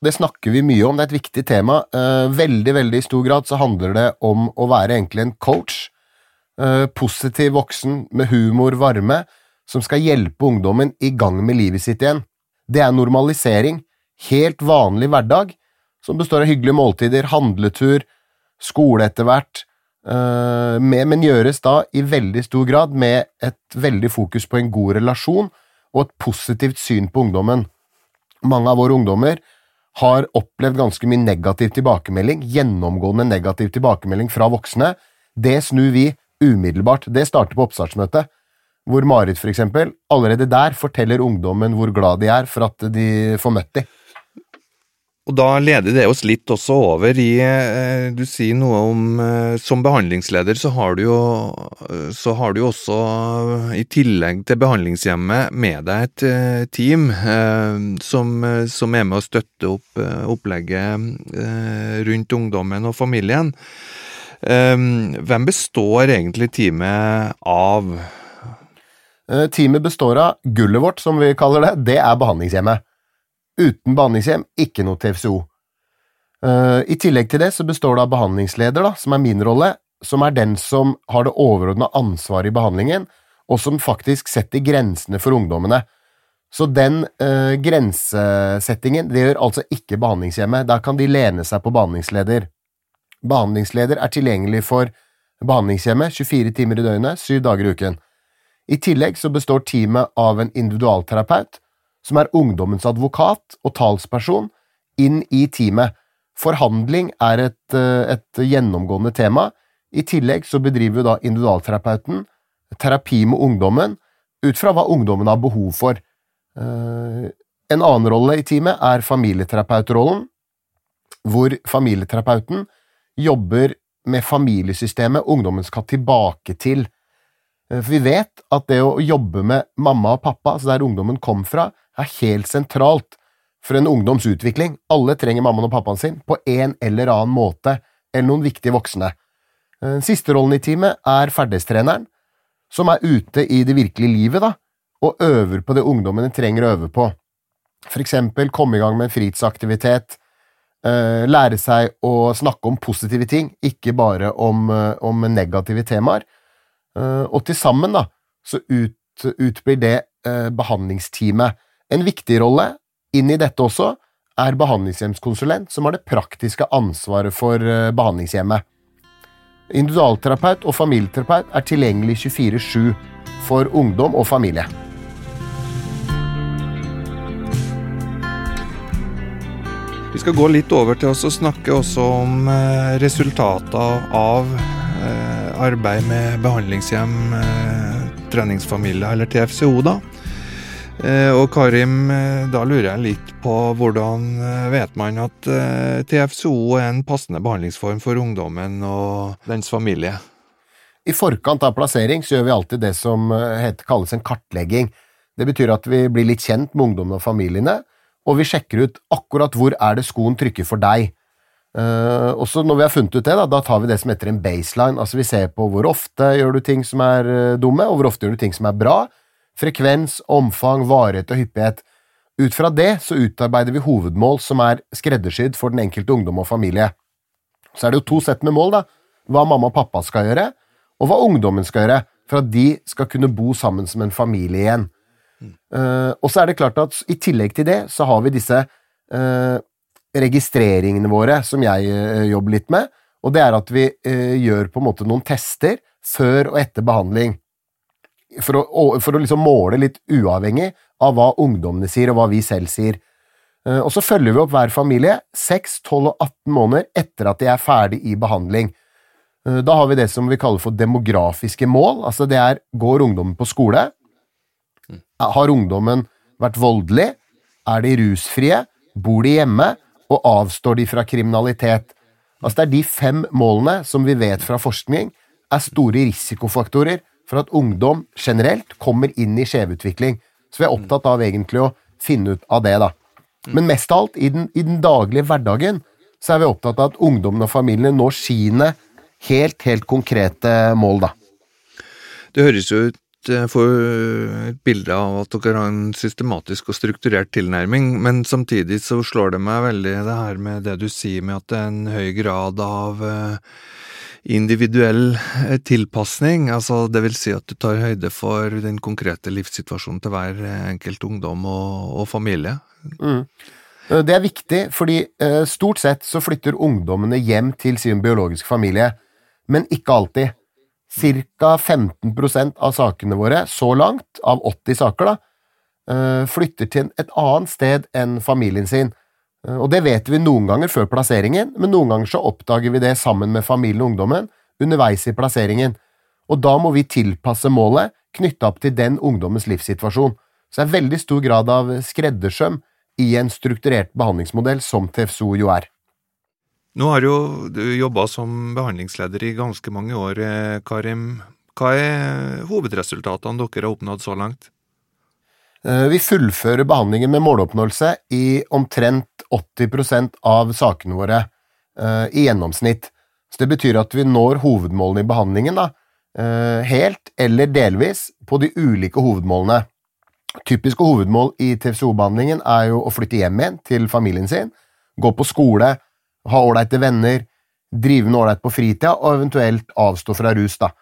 Det snakker vi mye om, det er et viktig tema. Veldig, veldig i stor grad så handler det om å være egentlig en coach. Positiv voksen med humor, varme, som skal hjelpe ungdommen i gang med livet sitt igjen. Det er normalisering, helt vanlig hverdag, som består av hyggelige måltider, handletur, skole etter hvert, uh, men gjøres da i veldig stor grad med et veldig fokus på en god relasjon og et positivt syn på ungdommen. Mange av våre ungdommer har opplevd ganske mye negativ tilbakemelding, gjennomgående negativ tilbakemelding fra voksne. Det snur vi umiddelbart. Det starter på oppstartsmøtet hvor Marit eksempel, allerede der forteller ungdommen hvor glad de er for at de får møtt dem.
Og Da leder det oss litt også over i eh, Du sier noe om eh, Som behandlingsleder så har du jo, så har du også, i tillegg til behandlingshjemmet, med deg et eh, team som, som er med å støtte opp opplegget rundt ungdommen og familien. Hvem består egentlig teamet av?
Eh, teamet består av gullet vårt, som vi kaller det. Det er behandlingshjemmet. Uten behandlingshjem, ikke noe TFCO. Eh, I tillegg til det så består det av behandlingsleder, da, som er min rolle, som er den som har det overordna ansvaret i behandlingen, og som faktisk setter grensene for ungdommene. Så den øh, grensesettingen det gjør altså ikke behandlingshjemmet. Der kan de lene seg på behandlingsleder. Behandlingsleder er tilgjengelig for behandlingshjemmet 24 timer i døgnet, 7 dager i uken. I tillegg så består teamet av en individualterapeut, som er ungdommens advokat og talsperson, inn i teamet. Forhandling er et, eh, et gjennomgående tema. I tillegg så bedriver da individualterapeuten terapi med ungdommen ut fra hva ungdommen har behov for. Eh, en annen rolle i teamet er familieterapeutrollen, hvor familieterapeuten jobber med familiesystemet ungdommen skal tilbake til. Eh, for vi vet at det å jobbe med mamma og pappa, altså der ungdommen kom fra, er helt sentralt for en ungdoms utvikling. Alle trenger mammaen og pappaen sin på en eller annen måte, eller noen viktige voksne. Eh, den siste rollen i teamet er ferdighetstreneren, som er ute i det virkelige livet, da, og øver på det ungdommene trenger å øve på. For eksempel komme i gang med en fritidsaktivitet, eh, lære seg å snakke om positive ting, ikke bare om, om negative temaer, Eh, og til sammen da, så ut, utblir det eh, behandlingsteamet. En viktig rolle inn i dette også er behandlingshjemskonsulent, som har det praktiske ansvaret for eh, behandlingshjemmet. Individualterapeut og familieterapeut er tilgjengelig 24-7 for ungdom og familie.
Vi skal gå litt over til å snakke også om resultater av arbeid med behandlingshjem, treningsfamilier treningsfamilie eller TFCO, da. Eh, og Karim, eh, da lurer jeg litt på hvordan vet man at TFCO er en passende behandlingsform for ungdommen og dens familie?
I forkant av plassering så gjør vi alltid det som heter, kalles en kartlegging. Det betyr at vi blir litt kjent med ungdommen og familiene, og vi sjekker ut akkurat hvor er det skoen trykker for deg. Uh, og så Når vi har funnet ut det, da, da, tar vi det som heter en baseline. altså Vi ser på hvor ofte gjør du ting som er uh, dumme, og hvor ofte gjør du ting som er bra. Frekvens, omfang, varighet og hyppighet. Ut fra det så utarbeider vi hovedmål som er skreddersydd for den enkelte ungdom og familie. Så er det jo to sett med mål, da. Hva mamma og pappa skal gjøre, og hva ungdommen skal gjøre, for at de skal kunne bo sammen som en familie igjen. Uh, og så er det klart at i tillegg til det så har vi disse registreringene våre, som jeg uh, jobber litt med, og det er at vi gjør på en måte noen tester før og etter behandling. For å, for å liksom måle litt uavhengig av hva ungdommene sier, og hva vi selv sier. Og så følger vi opp hver familie 6, 12 og 18 måneder etter at de er ferdig i behandling. Da har vi det som vi kaller for demografiske mål, altså det er går ungdommen på skole? Har ungdommen vært voldelig? Er de rusfrie? Bor de hjemme? og avstår de fra kriminalitet. Altså Det er de fem målene som vi vet fra forskning er store risikofaktorer for at ungdom generelt kommer inn i skjevutvikling. Så vi er opptatt av egentlig å finne ut av det, da. Men mest av alt, i den, i den daglige hverdagen så er vi opptatt av at ungdommen og familiene når sine helt, helt konkrete mål, da.
Det høres jo ut får et bilde av at dere har en systematisk og strukturert tilnærming, men samtidig så slår det meg veldig det her med det du sier med at det er en høy grad av eh, individuell eh, tilpasning, altså det vil si at du tar høyde for den konkrete livssituasjonen til hver enkelt ungdom og, og familie.
Mm. Eh, det er viktig, fordi stort sett så flytter ungdommene hjem til sin biologiske familie, men ikke alltid. Ca. 15% av sakene våre, så langt, av 80 saker, da, eh, flytter til et annet sted enn familien sin. Eh, og det vet vi noen ganger før plasseringen, men noen ganger så oppdager vi det sammen med familien og ungdommen underveis i plasseringen. Og da må vi tilpasse målet knytta opp til den ungdommens livssituasjon. Så det er veldig stor grad av skreddersøm i en strukturert behandlingsmodell som TFSO jo er.
Nå har jo du jobba som behandlingsleder i ganske mange år, eh, Karim. Hva er hovedresultatene dere har oppnådd så langt?
Eh, vi fullfører behandlingen med måloppnåelse i omtrent 80 av sakene våre eh, i gjennomsnitt. Så Det betyr at vi når hovedmålene i behandlingen da, helt eller delvis på de ulike hovedmålene. Typiske hovedmål i TFCO-behandlingen er jo å flytte hjem igjen til familien sin, gå på skole, ha ålreite venner, drive med ålreit på fritida, og eventuelt avstå fra rus, da.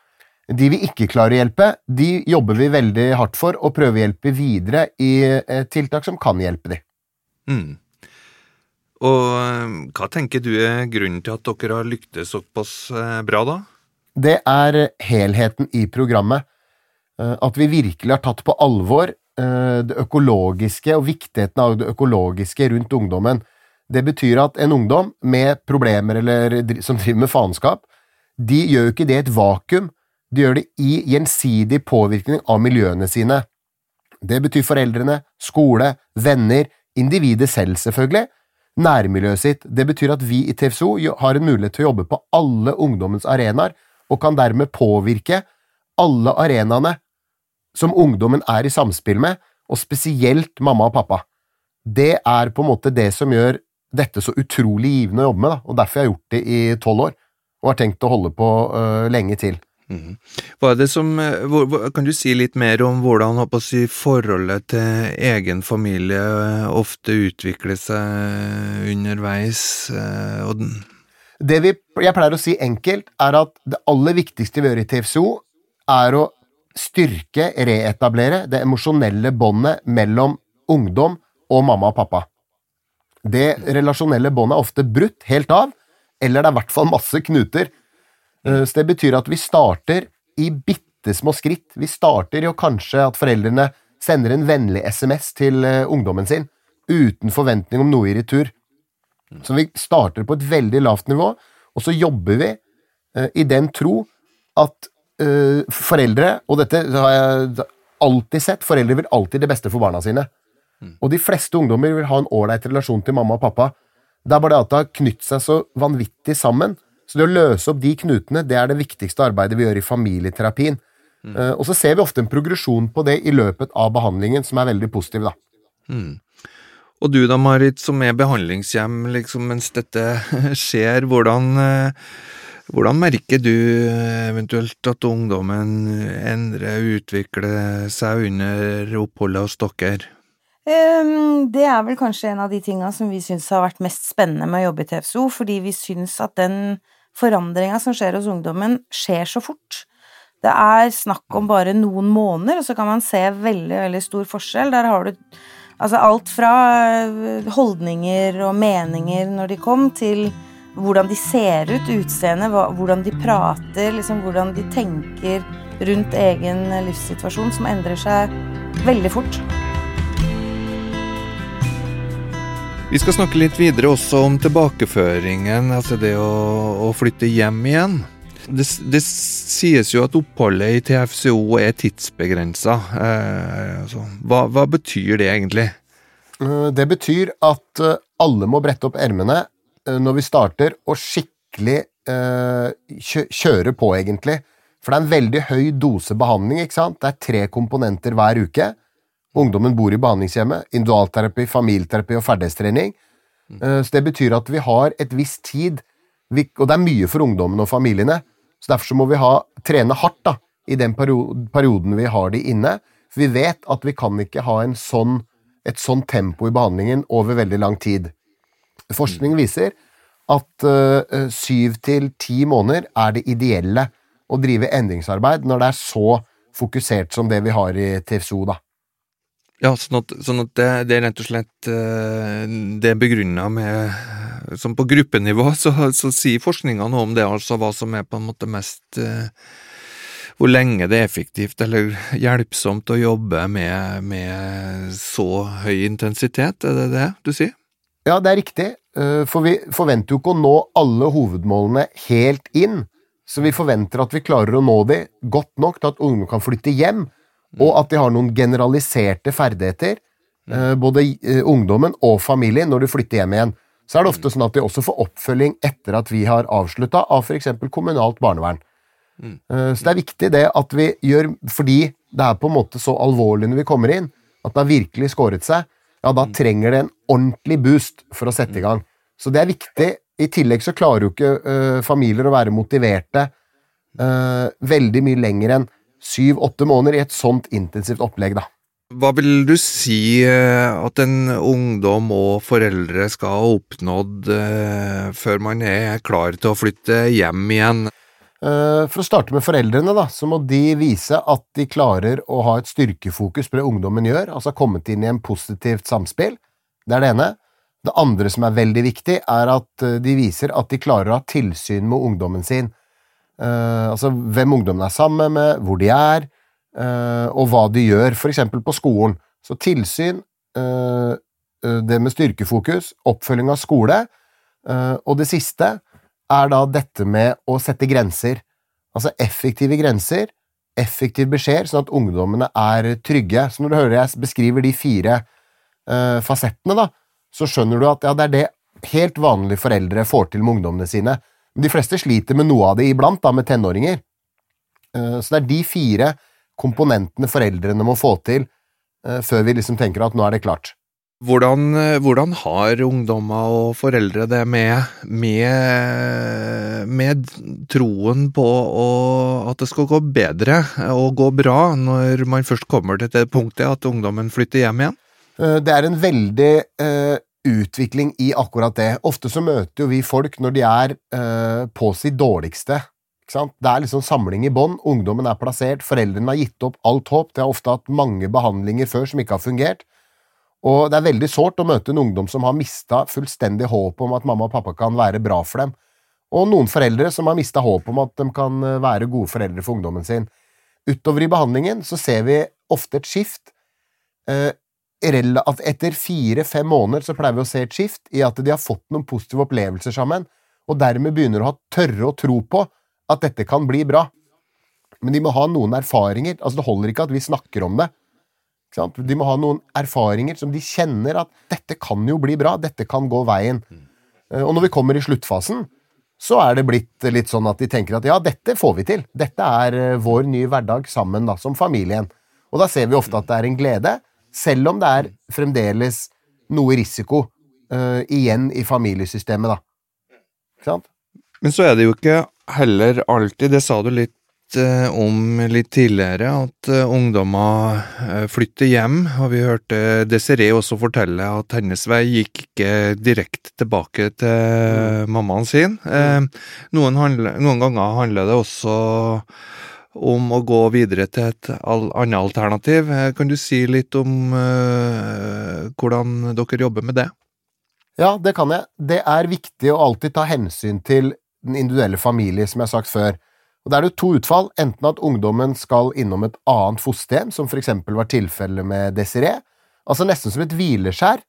De vi ikke klarer å hjelpe, de jobber vi veldig hardt for og prøver å hjelpe videre i eh, tiltak som kan hjelpe de.
Mm. Og eh, hva tenker du er grunnen til at dere har lyktes såpass eh, bra, da?
Det er helheten i programmet. At vi virkelig har tatt på alvor det økologiske og viktigheten av det økologiske rundt ungdommen. Det betyr at en ungdom med problemer eller som driver med faenskap, de gjør jo ikke det i et vakuum, de gjør det i gjensidig påvirkning av miljøene sine. Det betyr foreldrene, skole, venner, individet selv, selvfølgelig, nærmiljøet sitt. Det betyr at vi i TFSO har en mulighet til å jobbe på alle ungdommens arenaer, og kan dermed påvirke alle arenaene som ungdommen er i samspill med, og spesielt mamma og pappa. Det er på en måte det som gjør dette så utrolig givende å jobbe med, da, og derfor jeg har gjort det i tolv år, og har tenkt å holde på uh, lenge til.
Mm. Er som, hvor, kan du si litt mer om hvordan si, forholdet til egen familie eh, ofte utvikler seg underveis? Og
det vi, jeg pleier å si enkelt, er at det aller viktigste vi gjør i TFCO, er å styrke, reetablere det emosjonelle båndet mellom ungdom og mamma og pappa. Det relasjonelle båndet er ofte brutt helt av, eller det er i hvert fall masse knuter. Eh, så det betyr at vi starter i bitte små skritt. Vi starter jo kanskje at foreldrene sender en vennlig SMS til eh, ungdommen sin, uten forventning om noe i retur. Så vi starter på et veldig lavt nivå, og så jobber vi eh, i den tro at foreldre, og dette har jeg alltid sett, foreldre vil alltid det beste for barna sine. Mm. Og de fleste ungdommer vil ha en ålreit relasjon til mamma og pappa. Det er bare det at det har knytt seg så vanvittig sammen. Så det å løse opp de knutene, det er det viktigste arbeidet vi gjør i familieterapien. Mm. Uh, og så ser vi ofte en progresjon på det i løpet av behandlingen som er veldig positiv, da.
Mm. Og du da, Marit, som er behandlingshjem liksom, mens dette skjer, hvordan, uh, hvordan merker du eventuelt at ungdommen endrer, utvikler seg under oppholdet hos dere?
Ehm, det er vel kanskje en av de tinga som vi syns har vært mest spennende med å jobbe i TFSO, fordi vi syns at den forandringa som skjer hos ungdommen, skjer så fort. Det er snakk om bare noen måneder, og så kan man se veldig, veldig stor forskjell. Der har du altså alt fra eh, holdninger og meninger når de kom, til hvordan de ser ut, utseendet, hvordan de prater, liksom hvordan de tenker rundt egen livssituasjon, som endrer seg veldig fort.
Vi skal snakke litt videre også om tilbakeføringen, altså det å, å flytte hjem igjen. Det, det, sies jo at oppholdet i TFCO er tidsbegrensa. Eh, altså, hva, hva, betyr det egentlig?
Eh, det betyr at eh, alle må brette opp ermene eh, når vi starter, og skikkelig eh, kjøre på, egentlig. For det er en veldig høy dose behandling. ikke sant? Det er tre komponenter hver uke. Ungdommen bor i behandlingshjemmet, individualterapi, familieterapi og ferdighetstrening. Eh, Så det betyr at vi har et visst tid, og det er mye for ungdommen og familiene, så derfor så må vi ha, trene hardt da, i den perioden vi har de inne, for vi vet at vi kan ikke ha en sånn, et sånn tempo i behandlingen over veldig lang tid. Forskning viser at eh, syv til ti måneder er det ideelle å drive endringsarbeid når det er så fokusert som det vi har i TFSO, da.
Ja, sånn at, sånn at det, det er rett og slett eh, Det er begrunna med Som på gruppenivå, så, så sier forskninga noe om det, altså hva som er på en måte mest eh, Hvor lenge det er effektivt eller hjelpsomt å jobbe med, med så høy intensitet, er det det du sier?
Ja, det er riktig, eh, for vi forventer jo ikke å nå alle hovedmålene helt inn, så vi forventer at vi klarer å nå de godt nok til at ungdom kan flytte hjem, og at de har noen generaliserte ferdigheter, eh, både eh, ungdommen og familien, når de flytter hjem igjen. Så er det ofte sånn at de også får oppfølging etter at vi har avslutta av f.eks. kommunalt barnevern. Eh, Så det er viktig det at vi gjør Fordi det er på en måte så alvorlig når vi kommer inn, at det har virkelig skåret seg, ja, da trenger det en ordentlig boost for å sette i gang. Så det er viktig. I tillegg så klarer jo ikke familier å være motiverte veldig mye lenger enn syv-åtte måneder i et sånt intensivt opplegg, da.
Hva vil du si eh, at en ungdom og foreldre skal ha oppnådd eh, før man er klar til å flytte hjem igjen?
Eh, For å starte med foreldrene, da, så må de vise at de klarer å ha et styrkefokus på det ungdommen gjør, altså kommet inn i en positivt samspill. Det er det ene. Det andre som er veldig viktig, er at de viser at de klarer å ha tilsyn med ungdommen sin. Eh, altså hvem ungdommen er sammen med, hvor de er, uh, og hva de gjør, eksempel på skolen. Så tilsyn, eh, det med styrkefokus, oppfølging av skole, og det siste er da dette med å sette grenser. Altså effektive grenser, effektiv beskjed, sånn at ungdommene er trygge. Så når du hører jeg beskriver de fire fasettene, da, så skjønner du at ja, det er det helt vanlige foreldre får til med ungdommene sine. Men de fleste sliter med noe av det iblant, da, med tenåringer. Eh, så det er de fire komponentene foreldrene må få til eh, før vi liksom tenker at nå er det klart.
Hvordan, eh, hvordan har ungdommer og foreldre det med, med, med troen på å, at det skal gå bedre og gå bra når man først kommer til det punktet at ungdommen flytter hjem igjen?
Det er en veldig utvikling i akkurat det. Ofte så møter jo vi folk når de er eh, på sitt dårligste. Det er liksom samling i bånd, ungdommen er plassert, foreldrene har gitt opp alt håp, de har ofte hatt mange behandlinger før som ikke har fungert. Og det er veldig sårt å møte en ungdom som har mista fullstendig håp om at mamma og pappa kan være bra for dem, og noen foreldre som har mista håp om at de kan eh, være gode foreldre for ungdommen sin. Utover i behandlingen så ser vi ofte et skift. Eh, etter fire-fem måneder så pleier vi å se et skift i at de har fått noen positive opplevelser sammen, og dermed begynner å ha tørre å tro på at dette kan bli bra. Men de må ha noen erfaringer. altså Det holder ikke at vi snakker om det. De må ha noen erfaringer som de kjenner at dette kan jo bli bra, dette kan gå veien. Eh, Og når vi kommer i sluttfasen, så er det blitt litt sånn at de tenker at ja, dette får vi til. Dette er eh, vår nye hverdag sammen, da, som familien. Og da ser vi ofte at det er en glede, selv om det er fremdeles noe risiko uh, igjen i familiesystemet, da. Ikke sant?
Men så er det jo ikke heller alltid, det sa du litt eh, om litt tidligere, at eh, ungdommer flytter hjem, og vi hørte Desiree også fortelle at hennes vei gikk ikke direkte tilbake til mammaen sin. Eh, noen, handler, noen ganger handler det også om å gå videre til et annet alternativ. Eh, Kan du si litt om eh, hvordan dere jobber med det?
Ja, det kan jeg. Det er viktig å alltid ta hensyn til den individuelle familie, som jeg har sagt før. Og Da er det to utfall, enten at ungdommen skal innom et annet fosterhjem, som eksempel var tilfellet med Desiree, altså nesten som et hvileskjær,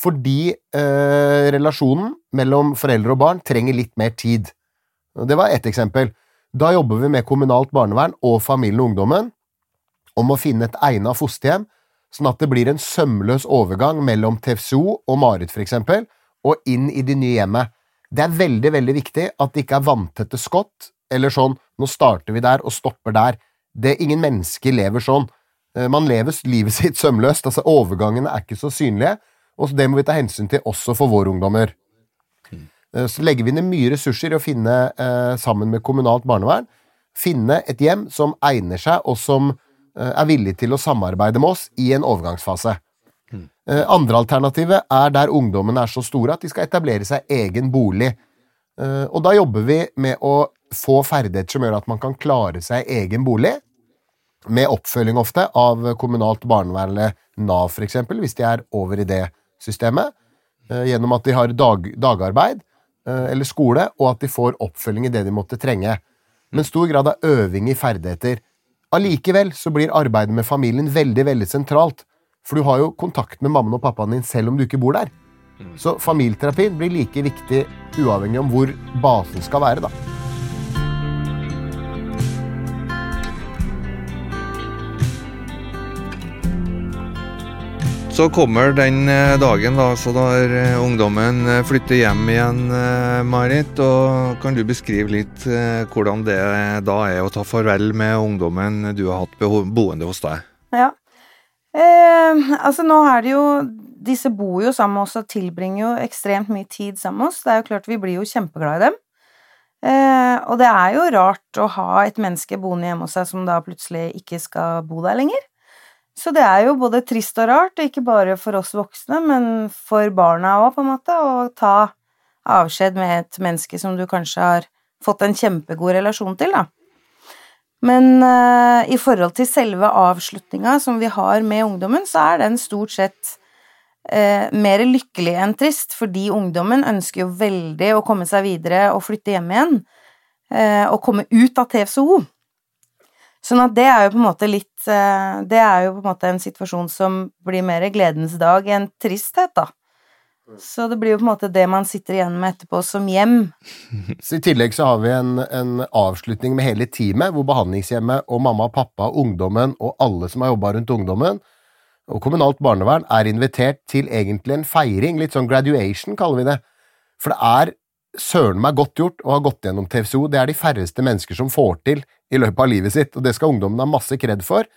fordi eh, relasjonen mellom foreldre og barn trenger litt mer tid. Det var ett eksempel. Da jobber vi med kommunalt barnevern og familien og ungdommen om å finne et egnet fosterhjem, sånn at det blir en sømløs overgang mellom TFSO og Marit, for eksempel, og inn i det nye hjemmet. Det er veldig, veldig viktig at det ikke er vanntette skott, eller sånn nå starter vi der og stopper der. Det Ingen mennesker lever sånn. Eh, Man lever livet sitt sømløst, altså overgangene er ikke så synlige, og det må vi ta hensyn til også for våre ungdommer. Eh, Så legger vi ned mye ressurser i å finne, eh, sammen med kommunalt barnevern, finne et hjem som egner seg, og som eh, er villig til å samarbeide med oss i en overgangsfase. Eh, Andre alternativet er der ungdommene er så store at de skal etablere seg egen bolig. Og da jobber vi med å få ferdigheter som gjør at man kan klare seg i egen bolig, med oppfølging ofte av kommunalt barnevern eller Nav, for eksempel, hvis de er over i det systemet, gjennom at de har dag, dagarbeid eller skole, og at de får oppfølging i det de måtte trenge. Men stor grad av øving i ferdigheter. Allikevel så blir arbeidet med familien veldig, veldig sentralt, for du har jo kontakt med mammaen og pappaen din selv om du ikke bor der. Så familieterapien blir like viktig uavhengig om hvor basen skal være, da.
Så kommer den eh, dagen da, så når eh, ungdommen eh, flytter hjem igjen, Marit. Og kan du beskrive litt hvordan det da er å ta farvel med ungdommen du har hatt boende hos deg?
Ja. Eh, altså, nå er det jo Disse bor jo sammen med oss og tilbringer jo ekstremt mye tid sammen med oss. Det er jo klart vi blir jo kjempeglad i dem. Eh, og det er jo rart å ha et menneske boende hjemme hos seg som da plutselig ikke skal bo der lenger. Så det er jo både trist og rart, ikke bare for oss voksne, men for barna òg, på en måte, å ta avskjed med et menneske som du kanskje har fått en kjempegod relasjon til, da. Men uh, i forhold til selve avslutninga som vi har med ungdommen, så er den stort sett uh, mer lykkelig enn trist, fordi ungdommen ønsker jo veldig å komme seg videre og flytte hjem igjen, uh, og komme ut av TFSO. Sånn at det er jo på en måte litt Det er jo på en måte en situasjon som blir mer gledens dag enn tristhet, da. Så det blir jo på en måte det man sitter igjen med etterpå som hjem.
Så I tillegg så har vi en, en avslutning med hele teamet, hvor behandlingshjemmet og mamma og pappa, ungdommen og alle som har jobba rundt ungdommen, og kommunalt barnevern er invitert til egentlig en feiring, litt sånn graduation kaller vi det. For det er søren meg godt gjort å ha gått gjennom TFSO, det er de færreste mennesker som får til i løpet av livet sitt, og det skal ungdommen ha masse kred for.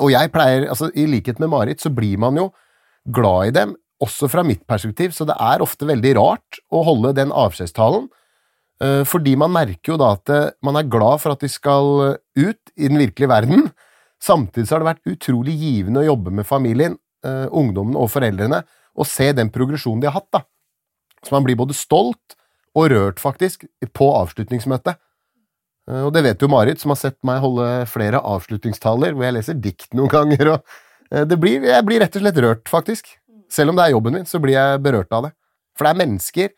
Og jeg pleier, altså i likhet med Marit, så blir man jo glad i dem, også fra mitt perspektiv, så det er ofte veldig rart å holde den avskjedstalen, eh, fordi man merker jo da at eh, man er glad for at de skal ut i den virkelige verden. Samtidig så har det vært utrolig givende å jobbe med familien, eh, ungdommen og foreldrene, og se den progresjonen de har hatt, da. Så man blir både stolt og rørt, faktisk, på avslutningsmøtet. Eh, Og det vet jo Marit, som har sett meg holde flere avslutningstaler, hvor jeg leser dikt noen ganger, og eh, blir, jeg blir rett og slett rørt, faktisk. Selv om det er jobben min, så blir jeg berørt av det. For det er mennesker,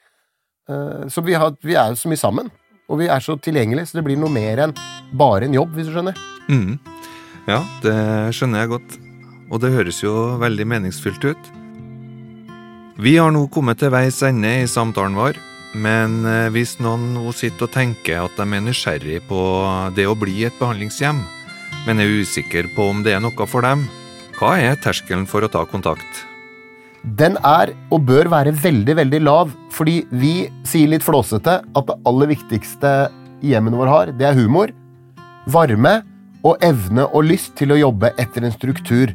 eh, så vi, har, vi er jo så mye sammen. Og vi er så tilgjengelige, så det blir noe mer enn bare en jobb, hvis du skjønner.
Mm. Ja, det skjønner jeg godt. Og det høres jo veldig meningsfylt ut. Vi har nå kommet til veis ende i samtalen vår, men eh, hvis noen nå sitter og tenker at de er nysgjerrig på det å bli et behandlingshjem, men er usikker på om det er noe for dem, hva er terskelen for å ta kontakt?
Den er, og bør være, veldig, veldig lav, fordi vi sier litt flåsete at det aller viktigste hjemmene våre har, det er humor, varme og evne og lyst til å jobbe etter en struktur.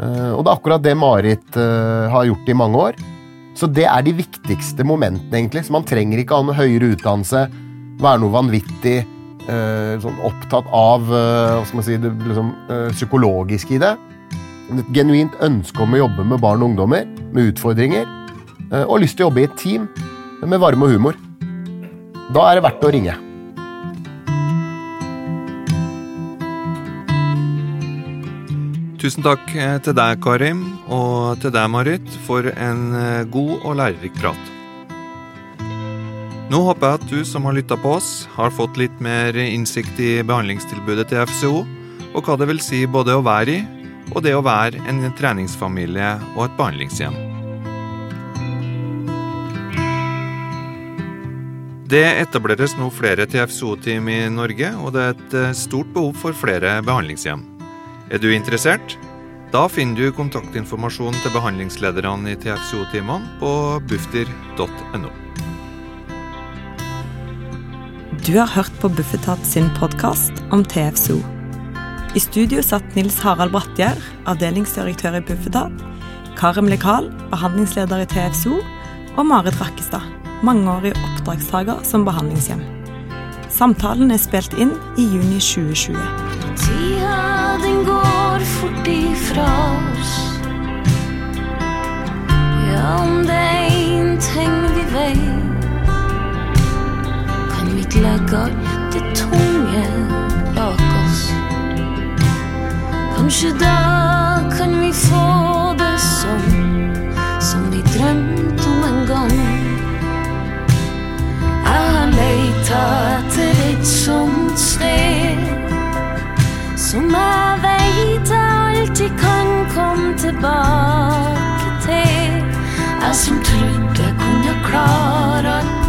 Eh, Og det er akkurat det Marit eh, har gjort i mange år. Så det er de viktigste momentene, egentlig. Så man trenger ikke ha noe høyere utdannelse, være noe vanvittig eh, sånn opptatt av man si, det liksom, eh, psykologiske i det. Et genuint ønske om å jobbe med barn og ungdommer med utfordringer, og lyst til å jobbe i et team med varme og humor. Da er det verdt å ringe.
Tusen takk eh, til deg, Karim, og til deg, Marit, for en eh, god og lærerik prat. Nå håper jeg at du som har lytta på oss, har fått litt mer innsikt i behandlingstilbudet til FCO, og hva det vil si både å være i, og det å være en treningsfamilie og et behandlingshjem. Det etableres nå flere TFSO-team i Norge, og det er et eh, stort behov for flere behandlingshjem. Er du interessert? Da finner du kontaktinformasjon til behandlingslederne i TFCO-timene på bufdir.no.
Du har hørt på Bufetat sin podkast om TFSO. I studio satt Nils Harald Brattgjær, avdelingsdirektør i Bufetat, Karim Lekal, behandlingsleder i TFSO, og Marit Rakkestad, mangeårig oppdragstaker som behandlingshjem. Samtalen er spilt inn i juni 2020.
Tida den går fort ifra oss. Ja, om det er en ting vi vet, kan vi ikke legge alt det tunge bak oss. Kanskje da kan vi få det sånn som vi drømte om en gang. Jeg har leita etter et sånt sted som jeg veit jeg alltid kan komme tilbake til. Jeg som trodde jeg kunne klare alt